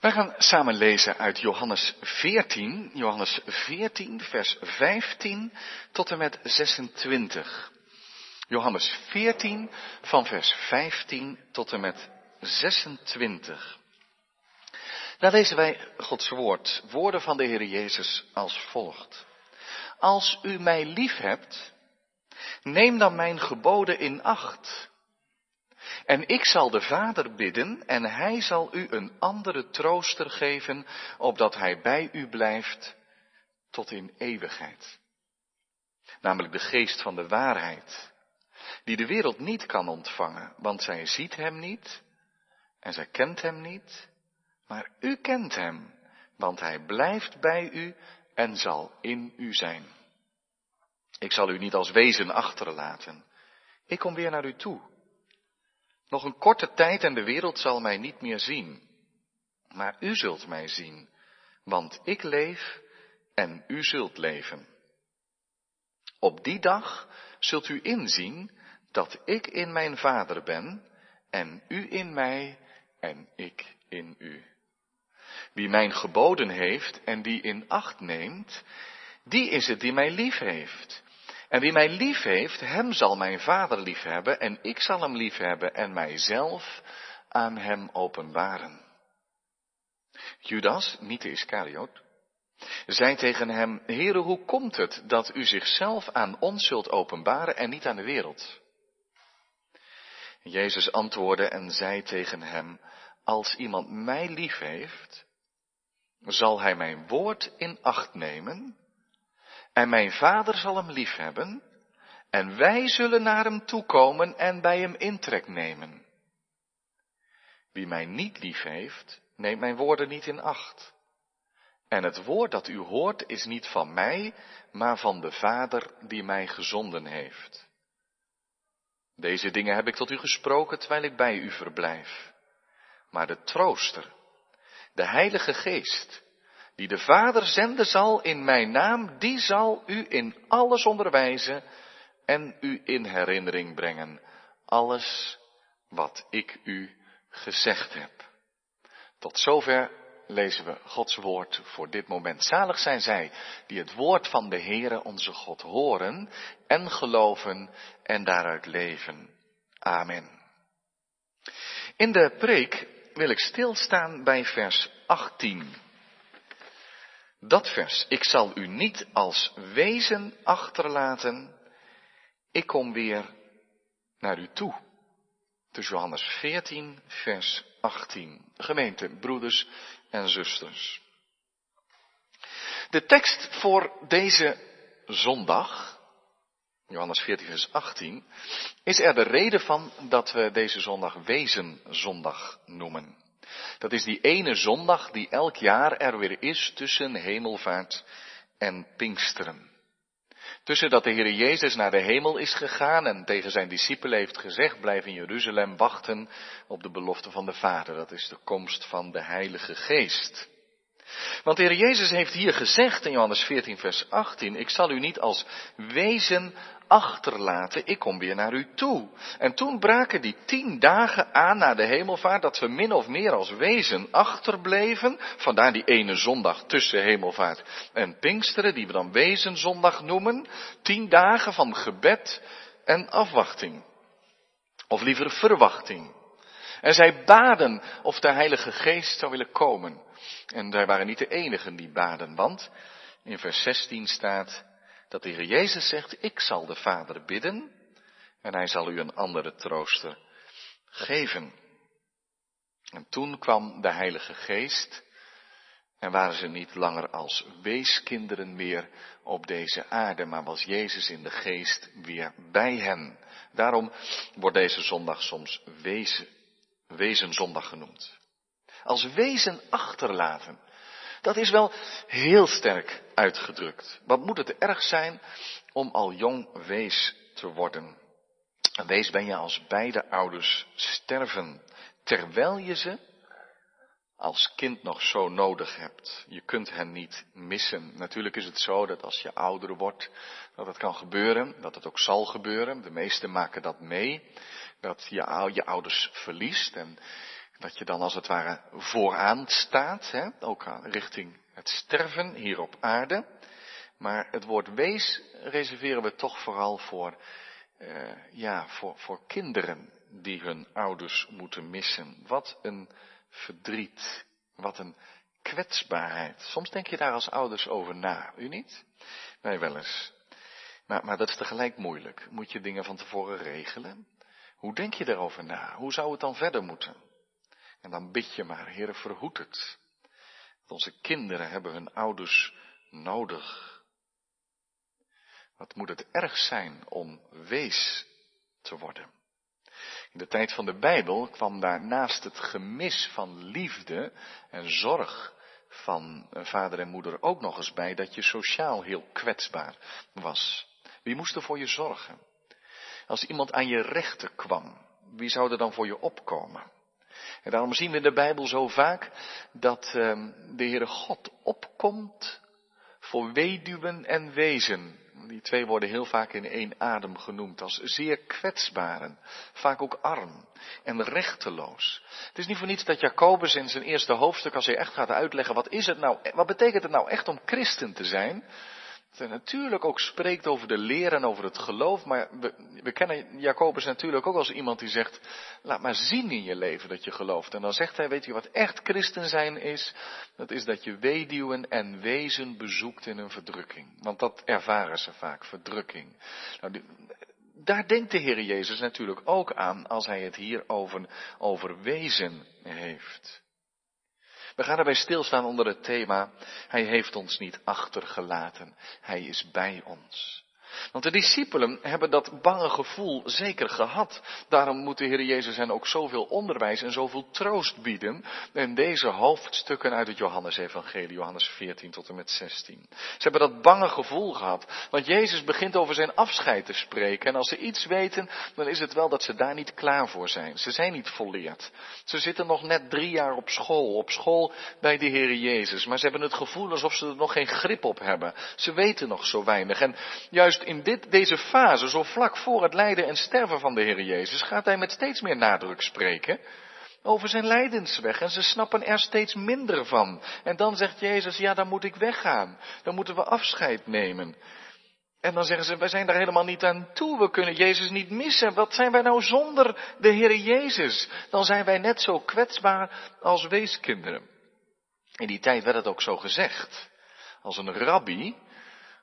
Wij gaan samen lezen uit Johannes 14, Johannes 14, vers 15 tot en met 26. Johannes 14 van vers 15 tot en met 26. Daar lezen wij Gods woord, woorden van de Heer Jezus als volgt. Als u mij lief hebt, neem dan mijn geboden in acht. En ik zal de Vader bidden en hij zal u een andere trooster geven, opdat hij bij u blijft tot in eeuwigheid. Namelijk de geest van de waarheid, die de wereld niet kan ontvangen, want zij ziet hem niet en zij kent hem niet, maar u kent hem, want hij blijft bij u en zal in u zijn. Ik zal u niet als wezen achterlaten. Ik kom weer naar u toe. Nog een korte tijd en de wereld zal mij niet meer zien. Maar u zult mij zien, want ik leef en u zult leven. Op die dag zult u inzien dat ik in mijn Vader ben en u in mij en ik in u. Wie mijn geboden heeft en die in acht neemt, die is het die mij lief heeft. En wie mij lief heeft, hem zal mijn vader lief hebben en ik zal hem lief hebben en mijzelf aan hem openbaren. Judas, niet de Iscariot, zei tegen hem, Heere, hoe komt het dat u zichzelf aan ons zult openbaren en niet aan de wereld? Jezus antwoordde en zei tegen hem, als iemand mij lief heeft, zal hij mijn woord in acht nemen en mijn vader zal hem lief hebben, en wij zullen naar hem toekomen en bij hem intrek nemen. Wie mij niet lief heeft, neemt mijn woorden niet in acht. En het woord dat u hoort is niet van mij, maar van de Vader die mij gezonden heeft. Deze dingen heb ik tot u gesproken terwijl ik bij u verblijf. Maar de trooster, de Heilige Geest, die de Vader zenden zal in mijn naam, die zal u in alles onderwijzen en u in herinnering brengen. Alles wat ik u gezegd heb. Tot zover lezen we Gods woord voor dit moment. Zalig zijn zij die het woord van de Heere onze God horen en geloven en daaruit leven. Amen. In de preek wil ik stilstaan bij vers 18. Dat vers, ik zal u niet als wezen achterlaten, ik kom weer naar u toe. Dus Johannes 14, vers 18. Gemeente, broeders en zusters. De tekst voor deze zondag, Johannes 14, vers 18, is er de reden van dat we deze zondag Wezenzondag noemen. Dat is die ene zondag die elk jaar er weer is tussen hemelvaart en Pinksteren. Tussen dat de Heer Jezus naar de hemel is gegaan en tegen zijn discipelen heeft gezegd, blijf in Jeruzalem wachten op de belofte van de Vader. Dat is de komst van de Heilige Geest. Want de Heer Jezus heeft hier gezegd in Johannes 14, vers 18, ik zal u niet als wezen achterlaten, ik kom weer naar u toe. En toen braken die tien dagen aan na de hemelvaart dat we min of meer als wezen achterbleven. Vandaar die ene zondag tussen hemelvaart en Pinksteren, die we dan wezenzondag noemen. Tien dagen van gebed en afwachting. Of liever verwachting. En zij baden of de Heilige Geest zou willen komen. En zij waren niet de enigen die baden, want in vers 16 staat dat de Heer Jezus zegt, ik zal de Vader bidden en hij zal u een andere trooster geven. En toen kwam de Heilige Geest en waren ze niet langer als weeskinderen meer op deze aarde, maar was Jezus in de geest weer bij hen. Daarom wordt deze zondag soms wezen, wezenzondag genoemd. Als wezen achterlaten. Dat is wel heel sterk uitgedrukt. Wat moet het erg zijn om al jong wees te worden? Een wees ben je als beide ouders sterven, terwijl je ze als kind nog zo nodig hebt. Je kunt hen niet missen. Natuurlijk is het zo dat als je ouder wordt, dat het kan gebeuren, dat het ook zal gebeuren. De meesten maken dat mee, dat je je ouders verliest en Dat je dan als het ware vooraan staat, hè? ook richting het sterven hier op aarde. Maar het woord wees reserveren we toch vooral voor, uh, ja, voor, voor kinderen die hun ouders moeten missen. Wat een verdriet. Wat een kwetsbaarheid. Soms denk je daar als ouders over na, u niet? Wij wel eens. Maar, maar dat is tegelijk moeilijk. Moet je dingen van tevoren regelen? Hoe denk je daarover na? Hoe zou het dan verder moeten? En dan bid je maar, Heer, verhoed het. Want onze kinderen hebben hun ouders nodig. Wat moet het erg zijn om wees te worden? In de tijd van de Bijbel kwam daar naast het gemis van liefde en zorg van vader en moeder ook nog eens bij dat je sociaal heel kwetsbaar was. Wie moest er voor je zorgen? Als iemand aan je rechter kwam, wie zou er dan voor je opkomen? En daarom zien we in de Bijbel zo vaak dat um, de Heere God opkomt voor weduwen en wezen. Die twee worden heel vaak in één adem genoemd als zeer kwetsbaren, vaak ook arm en rechteloos. Het is niet voor niets dat Jacobus in zijn eerste hoofdstuk, als hij echt gaat uitleggen, wat is het nou, wat betekent het nou echt om christen te zijn, dat natuurlijk ook spreekt over de leer en over het geloof, maar we, kennen Jacobus natuurlijk ook als iemand die zegt, laat maar zien in je leven dat je gelooft. En dan zegt hij, weet je wat echt christen zijn is? Dat is dat je weduwen en wezen bezoekt in een verdrukking. Want dat ervaren ze vaak, verdrukking. Nou, daar denkt de Heer Jezus natuurlijk ook aan als hij het hier over wezen heeft. We gaan erbij stilstaan onder het thema, Hij heeft ons niet achtergelaten, Hij is bij ons. Want de discipelen hebben dat bange gevoel zeker gehad. Daarom moet de Heer Jezus hen ook zoveel onderwijs en zoveel troost bieden in deze hoofdstukken uit het Johannesevangelie, Johannes 14 tot en met 16. Ze hebben dat bange gevoel gehad, want Jezus begint over zijn afscheid te spreken. En als ze iets weten, dan is het wel dat ze daar niet klaar voor zijn. Ze zijn niet volleerd. Ze zitten nog net drie jaar op school, op school bij de Heer Jezus. Maar ze hebben het gevoel alsof ze er nog geen grip op hebben. Ze weten nog zo weinig. En juist in dit, deze fase, zo vlak voor het lijden en sterven van de Heer Jezus, gaat hij met steeds meer nadruk spreken over zijn lijdensweg. En ze snappen er steeds minder van. En dan zegt Jezus, ja, dan moet ik weggaan. Dan moeten we afscheid nemen. En dan zeggen ze, wij zijn daar helemaal niet aan toe. We kunnen Jezus niet missen. Wat zijn wij nou zonder de Heer Jezus? Dan zijn wij net zo kwetsbaar als weeskinderen. In die tijd werd het ook zo gezegd. Als een rabbi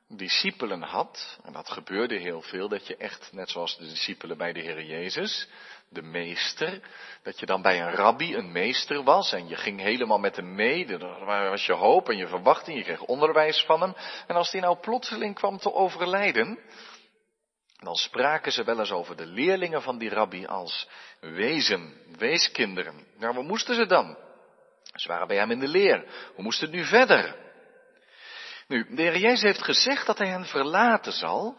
discipelen had, en dat gebeurde heel veel, dat je echt, net zoals de discipelen bij de Heer Jezus, de meester, dat je dan bij een rabbi een meester was en je ging helemaal met hem mee, dat was je hoop en je verwachting, je kreeg onderwijs van hem. En als die nou plotseling kwam te overlijden, dan spraken ze wel eens over de leerlingen van die rabbi als wezen, weeskinderen. Nou, wat moesten ze dan? Ze waren bij hem in de leer. Hoe moest het nu verder? Nu, de Heer Jezus heeft gezegd dat hij hen verlaten zal,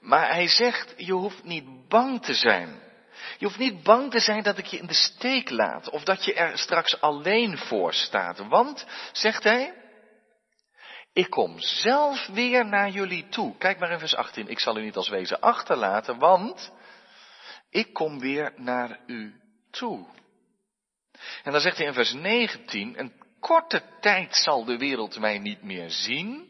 maar hij zegt, je hoeft niet bang te zijn. Je hoeft niet bang te zijn dat ik je in de steek laat, of dat je er straks alleen voor staat. Want, zegt hij, ik kom zelf weer naar jullie toe. Kijk maar in vers 18, ik zal u niet als wezen achterlaten, want ik kom weer naar u toe. En dan zegt hij in vers 19, een korte tijd zal de wereld mij niet meer zien,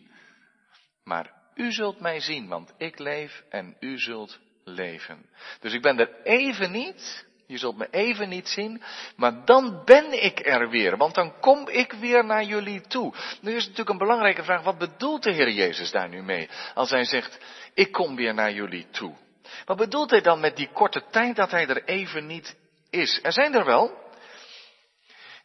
maar u zult mij zien, want ik leef en u zult leven. Dus ik ben er even niet, je zult me even niet zien, maar dan ben ik er weer, want dan kom ik weer naar jullie toe. Nu is natuurlijk een belangrijke vraag, wat bedoelt de Heer Jezus daar nu mee? Als hij zegt, ik kom weer naar jullie toe. Wat bedoelt hij dan met die korte tijd dat hij er even niet is? Er zijn er wel,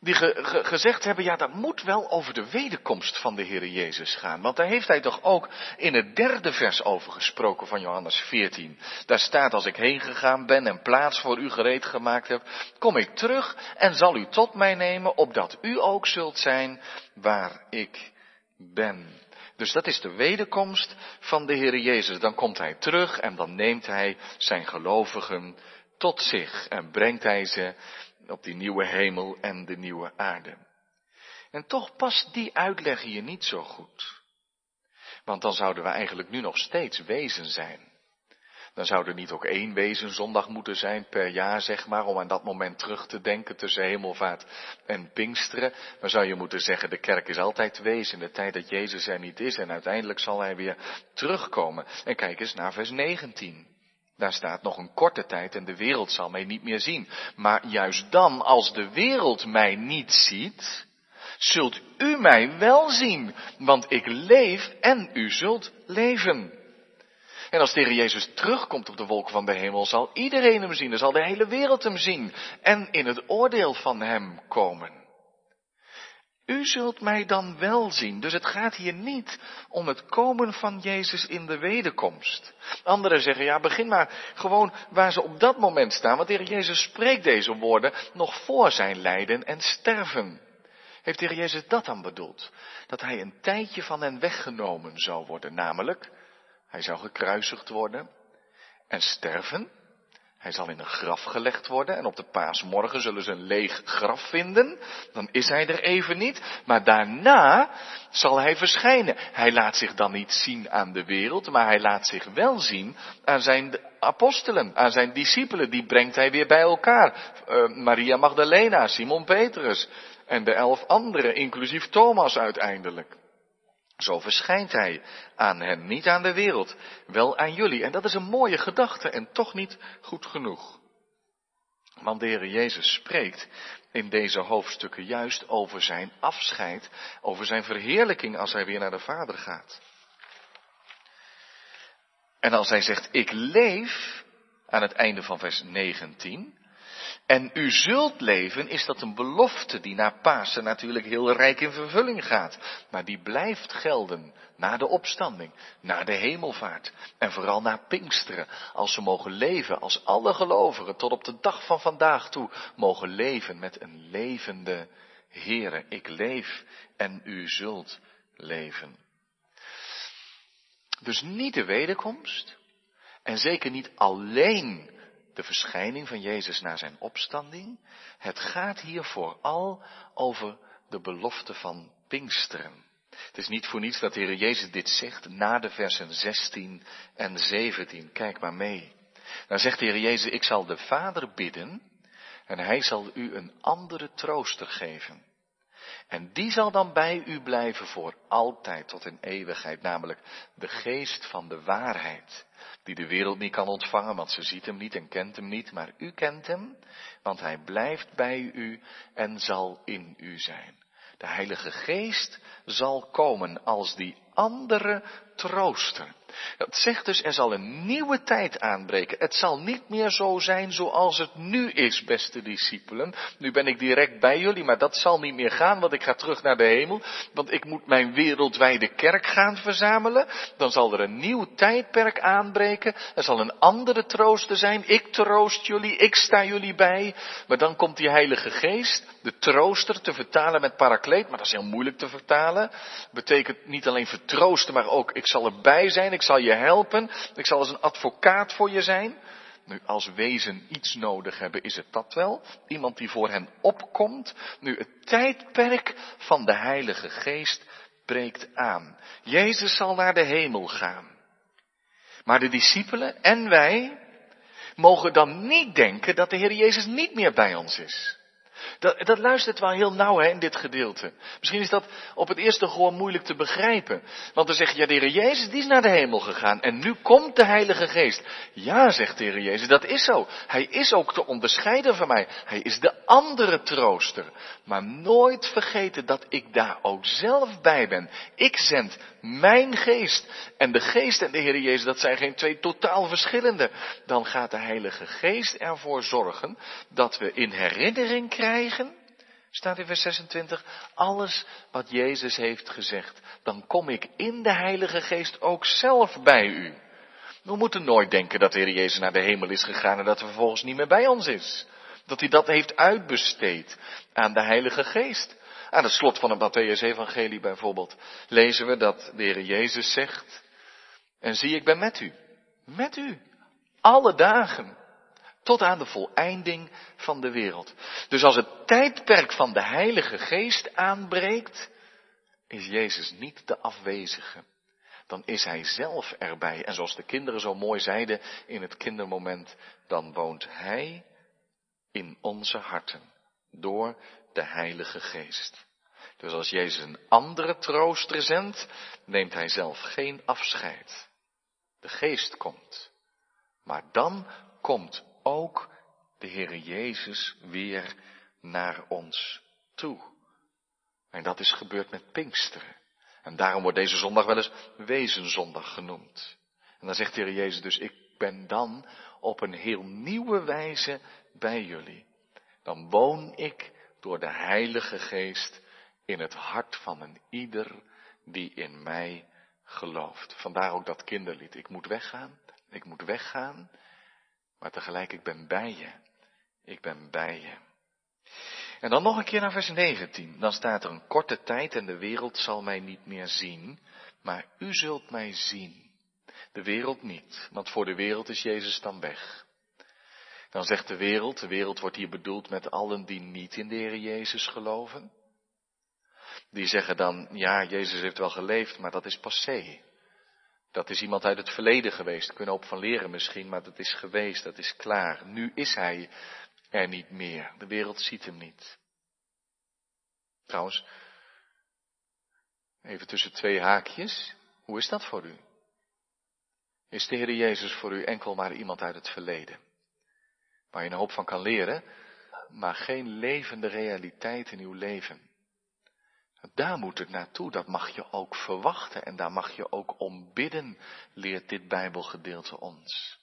die gezegd hebben, ja, dat moet wel over de wederkomst van de Heer Jezus gaan. Want daar heeft hij toch ook in het derde vers over gesproken van Johannes 14. Daar staat, als ik heen gegaan ben en plaats voor u gereed gemaakt heb, kom ik terug en zal u tot mij nemen, opdat u ook zult zijn waar ik ben. Dus dat is de wederkomst van de Heer Jezus. Dan komt hij terug en dan neemt hij zijn gelovigen tot zich en brengt hij ze op die nieuwe hemel en de nieuwe aarde. En toch past die uitleg hier niet zo goed. Want dan zouden we eigenlijk nu nog steeds wezen zijn. Dan zou er niet ook één wezenzondag moeten zijn per jaar, zeg maar, om aan dat moment terug te denken tussen hemelvaart en Pinksteren. Dan zou je moeten zeggen, de kerk is altijd wees in de tijd dat Jezus er niet is en uiteindelijk zal hij weer terugkomen. En kijk eens naar vers 19. Daar staat nog een korte tijd en de wereld zal mij niet meer zien. Maar juist dan, als de wereld mij niet ziet, zult u mij wel zien, want ik leef en u zult leven. En als de Jezus terugkomt op de wolken van de hemel, zal iedereen hem zien. Dan zal de hele wereld hem zien en in het oordeel van hem komen. U zult mij dan wel zien. Dus het gaat hier niet om het komen van Jezus in de wederkomst. Anderen zeggen, ja, begin maar gewoon waar ze op dat moment staan. Want de Heer Jezus spreekt deze woorden nog voor zijn lijden en sterven. Heeft de Heer Jezus dat dan bedoeld? Dat hij een tijdje van hen weggenomen zou worden, namelijk hij zou gekruisigd worden en sterven. Hij zal in een graf gelegd worden en op de paasmorgen zullen ze een leeg graf vinden. Dan is hij er even niet, maar daarna zal hij verschijnen. Hij laat zich dan niet zien aan de wereld, maar hij laat zich wel zien aan zijn apostelen, aan zijn discipelen. Die brengt hij weer bij elkaar. Uh, Maria Magdalena, Simon Petrus en de elf anderen, inclusief Thomas uiteindelijk. Zo verschijnt hij aan hen, niet aan de wereld, wel aan jullie. En dat is een mooie gedachte en toch niet goed genoeg. Want de Heer Jezus spreekt in deze hoofdstukken juist over zijn afscheid, over zijn verheerlijking als hij weer naar de Vader gaat. En als hij zegt, ik leef, aan het einde van vers 19, en u zult leven, is dat een belofte die na Pasen natuurlijk heel rijk in vervulling gaat. Maar die blijft gelden na de opstanding, na de hemelvaart en vooral na Pinksteren. Als ze mogen leven, als alle gelovigen tot op de dag van vandaag toe mogen leven met een levende Heere. Ik leef en u zult leven. Dus niet de wederkomst en zeker niet alleen de verschijning van Jezus na zijn opstanding. Het gaat hier vooral over de belofte van Pinksteren. Het is niet voor niets dat de Heer Jezus dit zegt na de versen 16 en 17. Kijk maar mee. Dan zegt de Heer Jezus, ik zal de Vader bidden en hij zal u een andere trooster geven. En die zal dan bij u blijven voor altijd tot in eeuwigheid, namelijk de geest van de waarheid die de wereld niet kan ontvangen, want ze ziet hem niet en kent hem niet, maar u kent hem, want hij blijft bij u en zal in u zijn. De Heilige Geest zal komen als die andere trooster. Dat zegt dus, er zal een nieuwe tijd aanbreken. Het zal niet meer zo zijn zoals het nu is, beste discipelen. Nu ben ik direct bij jullie, maar dat zal niet meer gaan, want ik ga terug naar de hemel. Want ik moet mijn wereldwijde kerk gaan verzamelen. Dan zal er een nieuw tijdperk aanbreken. Er zal een andere trooster zijn. Ik troost jullie, ik sta jullie bij. Maar dan komt die Heilige Geest, de trooster, te vertalen met parakleet. Maar dat is heel moeilijk te vertalen. Betekent niet alleen vertroosten, maar ook ik zal erbij zijn. Ik zal je helpen. Ik zal als een advocaat voor je zijn. Nu, als wezen iets nodig hebben, is het dat wel. Iemand die voor hen opkomt. Nu, het tijdperk van de Heilige Geest breekt aan. Jezus zal naar de hemel gaan. Maar de discipelen en wij mogen dan niet denken dat de Heer Jezus niet meer bij ons is. Dat, dat luistert wel heel nauw hè, in dit gedeelte. Misschien is dat op het eerste gewoon moeilijk te begrijpen. Want dan zeg je, ja, de Heer Jezus die is naar de hemel gegaan en nu komt de Heilige Geest. Ja, zegt de Heer Jezus, dat is zo. Hij is ook te onderscheiden van mij. Hij is de andere trooster. Maar nooit vergeten dat ik daar ook zelf bij ben. Ik zend mijn geest. En de geest en de Heer Jezus, dat zijn geen twee totaal verschillende. Dan gaat de Heilige Geest ervoor zorgen dat we in herinnering krijgen, staat in vers 26, alles wat Jezus heeft gezegd. Dan kom ik in de Heilige Geest ook zelf bij u. We moeten nooit denken dat de Heer Jezus naar de hemel is gegaan en dat hij vervolgens niet meer bij ons is. Dat hij dat heeft uitbesteed aan de Heilige Geest. Aan het slot van het Matthäus-evangelie bijvoorbeeld lezen we dat de Heer Jezus zegt, en zie ik ben met u, met u, alle dagen, tot aan de voleinding van de wereld. Dus als het tijdperk van de Heilige Geest aanbreekt, is Jezus niet de afwezige, dan is hij zelf erbij. En zoals de kinderen zo mooi zeiden in het kindermoment, dan woont hij in onze harten door de Heilige Geest. Dus als Jezus een andere trooster zendt, neemt hij zelf geen afscheid. De Geest komt. Maar dan komt ook de Heere Jezus weer naar ons toe. En dat is gebeurd met Pinksteren. En daarom wordt deze zondag wel eens Wezenzondag genoemd. En dan zegt de Heer Jezus dus, ik ben dan op een heel nieuwe wijze bij jullie. Dan woon ik door de Heilige Geest in het hart van een ieder die in mij gelooft. Vandaar ook dat kinderlied. Ik moet weggaan, ik moet weggaan, maar tegelijk ik ben bij je. Ik ben bij je. En dan nog een keer naar vers 19. Dan staat er een korte tijd en de wereld zal mij niet meer zien, maar u zult mij zien. De wereld niet, want voor de wereld is Jezus dan weg. Dan zegt de wereld, de wereld wordt hier bedoeld met allen die niet in de Heer Jezus geloven. Die zeggen dan, ja, Jezus heeft wel geleefd, maar dat is passé. Dat is iemand uit het verleden geweest, kunnen op van leren misschien, maar dat is geweest, dat is klaar. Nu is hij er niet meer. De wereld ziet hem niet. Trouwens, even tussen twee haakjes, hoe is dat voor u? Is de Heer Jezus voor u enkel maar iemand uit het verleden? Waar je een hoop van kan leren, maar geen levende realiteit in uw leven. Daar moet het naartoe, dat mag je ook verwachten en daar mag je ook om bidden, leert dit Bijbelgedeelte ons.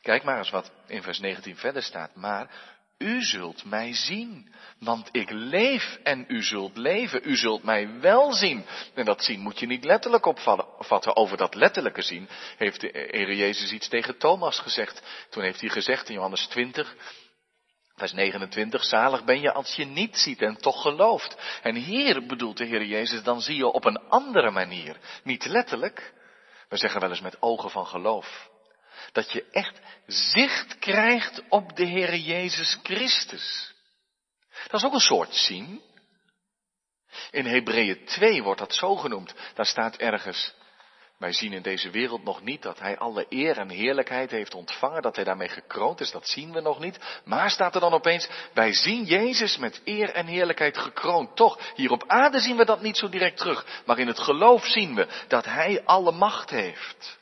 Kijk maar eens wat in vers 19 verder staat. Maar u zult mij zien, want ik leef en u zult leven. U zult mij wel zien. En dat zien moet je niet letterlijk opvatten. Over dat letterlijke zien heeft de Heer Jezus iets tegen Thomas gezegd. Toen heeft hij gezegd in Johannes 20, Vers 29, zalig ben je als je niet ziet en toch gelooft. En hier bedoelt de Heer Jezus, dan zie je op een andere manier. Niet letterlijk, we zeggen wel eens met ogen van geloof. Dat je echt zicht krijgt op de Heer Jezus Christus. Dat is ook een soort zien. In Hebreeën 2 wordt dat zo genoemd. Daar staat ergens, wij zien in deze wereld nog niet dat hij alle eer en heerlijkheid heeft ontvangen, dat hij daarmee gekroond is, dat zien we nog niet. Maar staat er dan opeens, wij zien Jezus met eer en heerlijkheid gekroond. Toch, hier op aarde zien we dat niet zo direct terug, maar in het geloof zien we dat hij alle macht heeft.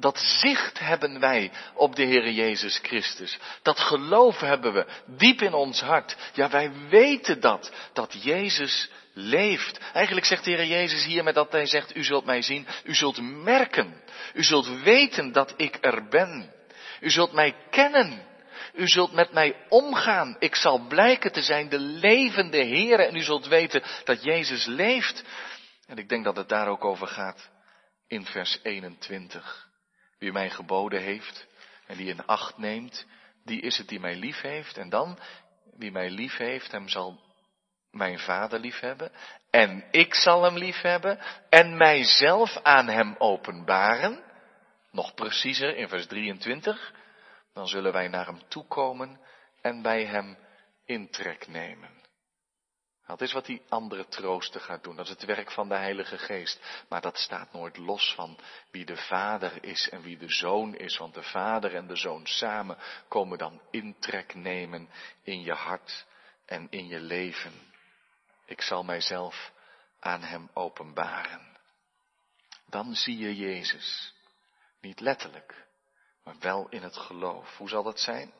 Dat zicht hebben wij op de Heere Jezus Christus. Dat geloof hebben we diep in ons hart. Ja, wij weten dat, dat Jezus leeft. Eigenlijk zegt de Heer Jezus hier met dat hij zegt, u zult mij zien, u zult merken, u zult weten dat ik er ben. U zult mij kennen. U zult met mij omgaan. Ik zal blijken te zijn de levende Heer en u zult weten dat Jezus leeft. En ik denk dat het daar ook over gaat in vers 21. Wie mij geboden heeft en die in acht neemt, die is het die mij lief heeft. En dan, wie mij lief heeft, hem zal mijn vader liefhebben en ik zal hem liefhebben en mijzelf aan hem openbaren. Nog preciezer in vers 23, dan zullen wij naar hem toekomen en bij hem intrek nemen. Dat is wat die andere trooster gaat doen. Dat is het werk van de Heilige Geest. Maar dat staat nooit los van wie de Vader is en wie de Zoon is. Want de Vader en de Zoon samen komen dan intrek nemen in je hart en in je leven. Ik zal mijzelf aan hem openbaren. Dan zie je Jezus. Niet letterlijk, maar wel in het geloof. Hoe zal dat zijn?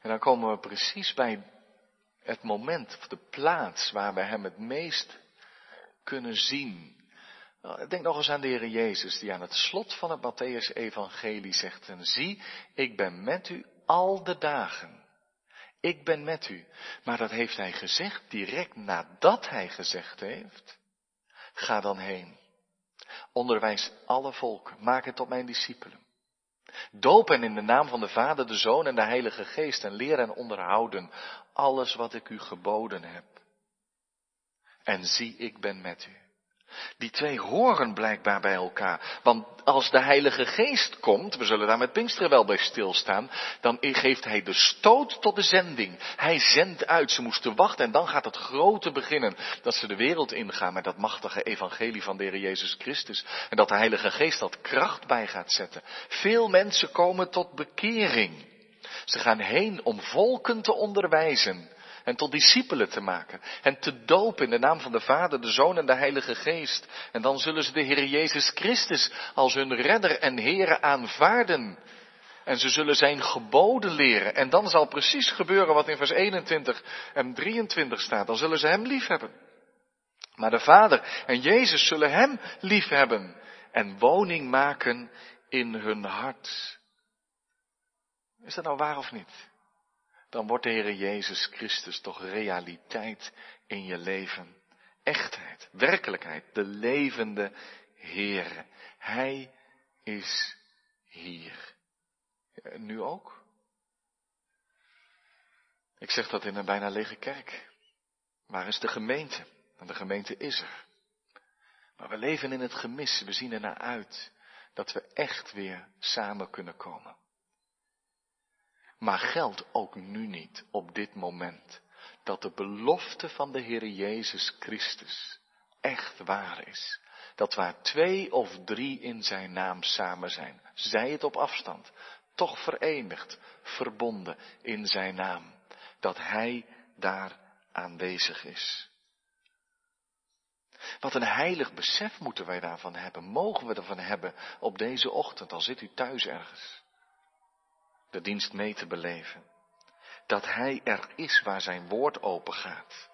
En dan komen we precies bij het moment of de plaats waar we hem het meest kunnen zien. Nou, denk nog eens aan de Heer Jezus, die aan het slot van het Matthäus-evangelie zegt, en zie, ik ben met u al de dagen ik ben met u. Maar dat heeft hij gezegd direct nadat hij gezegd heeft. Ga dan heen. Onderwijs alle volken. Maak het tot mijn discipelen. Doop hen in de naam van de Vader, de Zoon en de Heilige Geest en leer en onderhouden alles wat ik u geboden heb. En zie, ik ben met u. Die twee horen blijkbaar bij elkaar. Want als de Heilige Geest komt, we zullen daar met Pinksteren wel bij stilstaan, dan geeft Hij de stoot tot de zending. Hij zendt uit. Ze moesten wachten en dan gaat het grote beginnen. Dat ze de wereld ingaan met dat machtige evangelie van de Heer Jezus Christus. En dat de Heilige Geest dat kracht bij gaat zetten. Veel mensen komen tot bekering. Ze gaan heen om volken te onderwijzen en tot discipelen te maken. En te dopen in de naam van de Vader, de Zoon en de Heilige Geest. En dan zullen ze de Heer Jezus Christus als hun redder en Heere aanvaarden. En ze zullen zijn geboden leren. En dan zal precies gebeuren wat in vers 21 en 23 staat. Dan zullen ze Hem liefhebben. Maar de Vader en Jezus zullen Hem liefhebben. En woning maken in hun hart. Is dat nou waar of niet? dan wordt de Heer Jezus Christus toch realiteit in je leven. Echtheid, werkelijkheid, de levende Heer. Hij is hier. nu ook? Ik zeg dat in een bijna lege kerk. Waar is de gemeente? Want de gemeente is er. Maar we leven in het gemis. We zien er naar uit dat we echt weer samen kunnen komen. Maar geldt ook nu niet op dit moment dat de belofte van de Heer Jezus Christus echt waar is. Dat waar twee of drie in zijn naam samen zijn, zij het op afstand, toch verenigd, verbonden in zijn naam, dat hij daar aanwezig is. Wat een heilig besef moeten wij daarvan hebben, mogen we ervan hebben op deze ochtend, al zit u thuis ergens de dienst mee te beleven. Dat Hij er is waar zijn woord open gaat.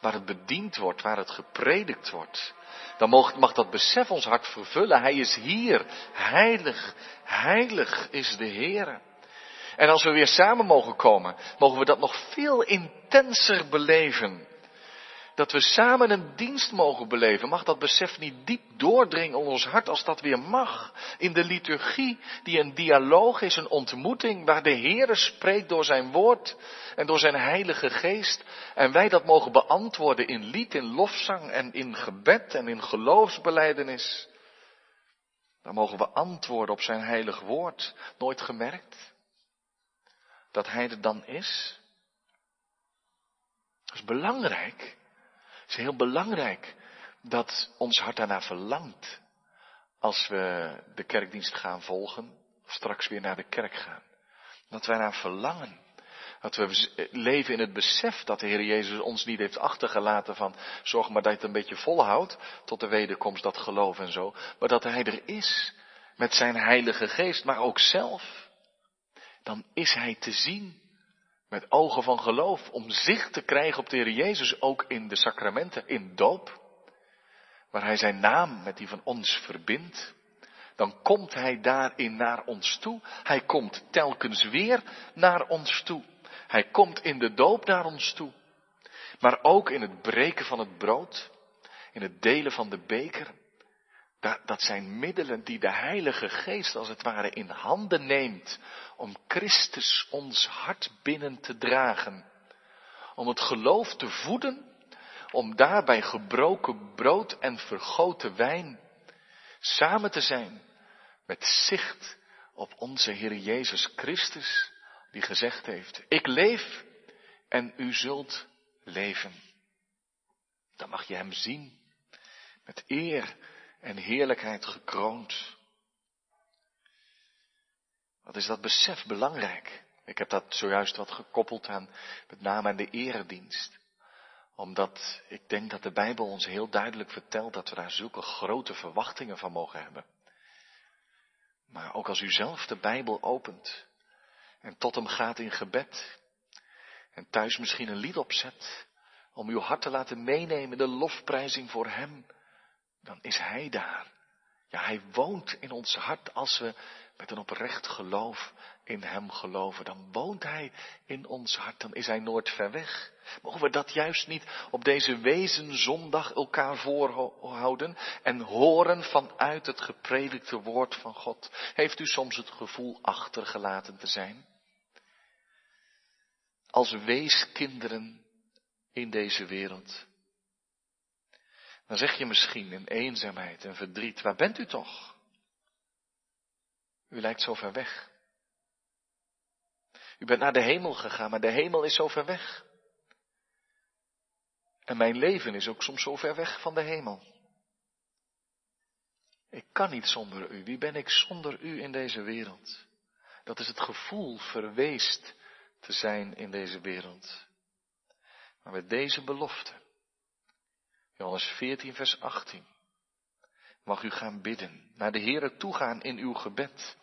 Waar het bediend wordt, waar het gepredikt wordt. Dan mag, mag dat besef ons hart vervullen. Hij is hier. Heilig, heilig is de Heer. En als we weer samen mogen komen, mogen we dat nog veel intenser beleven dat we samen een dienst mogen beleven. Mag dat besef niet diep doordringen in ons hart als dat weer mag? In de liturgie, die een dialoog is, een ontmoeting waar de Heere spreekt door zijn woord en door zijn heilige geest. En wij dat mogen beantwoorden in lied, in lofzang en in gebed en in geloofsbeleidenis. Dan mogen we antwoorden op zijn heilig woord. Nooit gemerkt dat hij er dan is? Dat is belangrijk. Het is heel belangrijk dat ons hart daarna verlangt. Als we de kerkdienst gaan volgen, of straks weer naar de kerk gaan. Dat wij naar verlangen. Dat we leven in het besef dat de Heer Jezus ons niet heeft achtergelaten van zorg maar dat je het een beetje volhoudt tot de wederkomst, dat geloof en zo. Maar dat Hij er is met zijn Heilige Geest, maar ook zelf. Dan is Hij te zien met ogen van geloof, om zicht te krijgen op de Heer Jezus, ook in de sacramenten, in doop, waar Hij zijn naam met die van ons verbindt, dan komt Hij daarin naar ons toe. Hij komt telkens weer naar ons toe. Hij komt in de doop naar ons toe. Maar ook in het breken van het brood, in het delen van de beker, dat, zijn middelen die de Heilige Geest als het ware in handen neemt om Christus ons hart binnen te dragen. Om het geloof te voeden, om daarbij gebroken brood en vergoten wijn samen te zijn met zicht op onze Heer Jezus Christus, die gezegd heeft, ik leef en u zult leven. Dan mag je Hem zien met eer en heerlijkheid gekroond. Wat is dat besef belangrijk? Ik heb dat zojuist wat gekoppeld aan met name aan de eredienst. Omdat ik denk dat de Bijbel ons heel duidelijk vertelt dat we daar zulke grote verwachtingen van mogen hebben. Maar ook als u zelf de Bijbel opent en tot hem gaat in gebed en thuis misschien een lied opzet om uw hart te laten meenemen, de lofprijzing voor hem, dan is Hij daar. Ja, Hij woont in ons hart als we met een oprecht geloof in Hem geloven. Dan woont Hij in ons hart, dan is Hij nooit ver weg. Mogen we dat juist niet op deze wezenzondag elkaar voorhouden en horen vanuit het gepredikte woord van God? Heeft u soms het gevoel achtergelaten te zijn? Als weeskinderen in deze wereld. Dan zeg je misschien in eenzaamheid en verdriet, waar bent u toch? U lijkt zo ver weg. U bent naar de hemel gegaan, maar de hemel is zo ver weg. En mijn leven is ook soms zo ver weg van de hemel. Ik kan niet zonder u. Wie ben ik zonder u in deze wereld? Dat is het gevoel verweest te zijn in deze wereld. Maar met deze belofte, Johannes 14, vers 18, mag u gaan bidden, naar de Heere toegaan in uw gebed.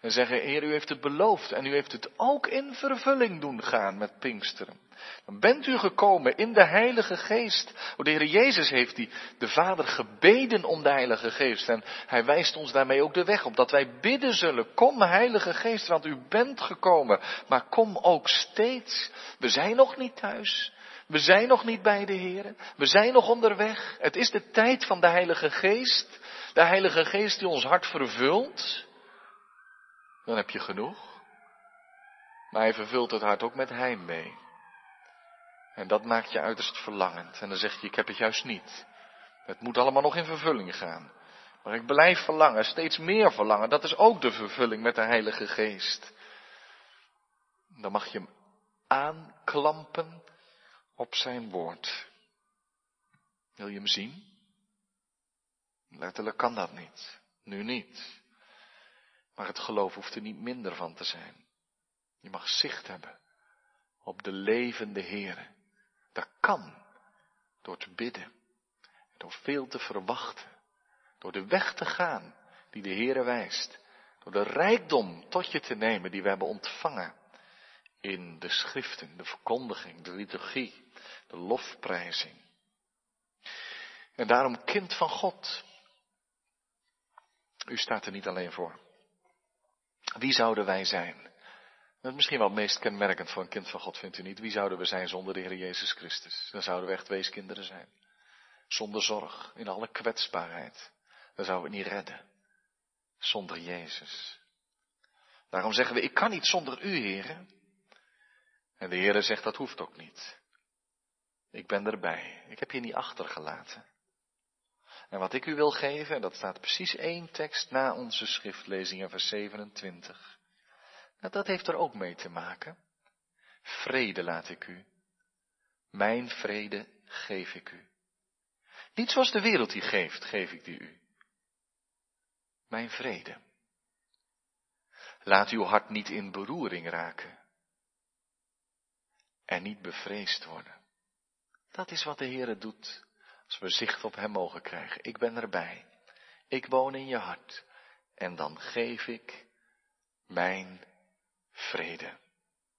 En zeggen, Heer, u heeft het beloofd en u heeft het ook in vervulling doen gaan met Pinksteren. Dan bent u gekomen in de Heilige Geest. O, de Heer Jezus heeft die, de Vader gebeden om de Heilige Geest. En Hij wijst ons daarmee ook de weg op. Dat wij bidden zullen. Kom Heilige Geest, want u bent gekomen. Maar kom ook steeds. We zijn nog niet thuis. We zijn nog niet bij de Heer. We zijn nog onderweg. Het is de tijd van de Heilige Geest. De Heilige Geest die ons hart vervult. Dan heb je genoeg. Maar hij vervult het hart ook met heimwee. En dat maakt je uiterst verlangend. En dan zeg je, ik heb het juist niet. Het moet allemaal nog in vervulling gaan. Maar ik blijf verlangen, steeds meer verlangen. Dat is ook de vervulling met de Heilige Geest. Dan mag je hem aanklampen op zijn woord. Wil je hem zien? Letterlijk kan dat niet. Nu niet. Maar het geloof hoeft er niet minder van te zijn. Je mag zicht hebben op de levende Heere. Dat kan door te bidden, door veel te verwachten, door de weg te gaan die de Heere wijst, door de rijkdom tot je te nemen die we hebben ontvangen in de schriften, de verkondiging, de liturgie, de lofprijzing. En daarom kind van God. U staat er niet alleen voor. Wie zouden wij zijn? Dat is misschien wel het meest kenmerkend voor een kind van God, vindt u niet? Wie zouden we zijn zonder de Heer Jezus Christus? Dan zouden we echt weeskinderen zijn. Zonder zorg, in alle kwetsbaarheid. Dan zouden we het niet redden. Zonder Jezus. Daarom zeggen we, ik kan niet zonder u, Heer. En de Heer zegt, dat hoeft ook niet. Ik ben erbij. Ik heb je niet achtergelaten. En wat ik u wil geven, en dat staat precies één tekst na onze schriftlezing in vers 27. Nou, dat heeft er ook mee te maken. Vrede laat ik u. Mijn vrede geef ik u. Niet zoals de wereld die geeft, geef ik die u. Mijn vrede. Laat uw hart niet in beroering raken. En niet bevreesd worden. Dat is wat de Heere doet als we zicht op Hem mogen krijgen. Ik ben erbij. Ik woon in je hart. En dan geef ik mijn vrede.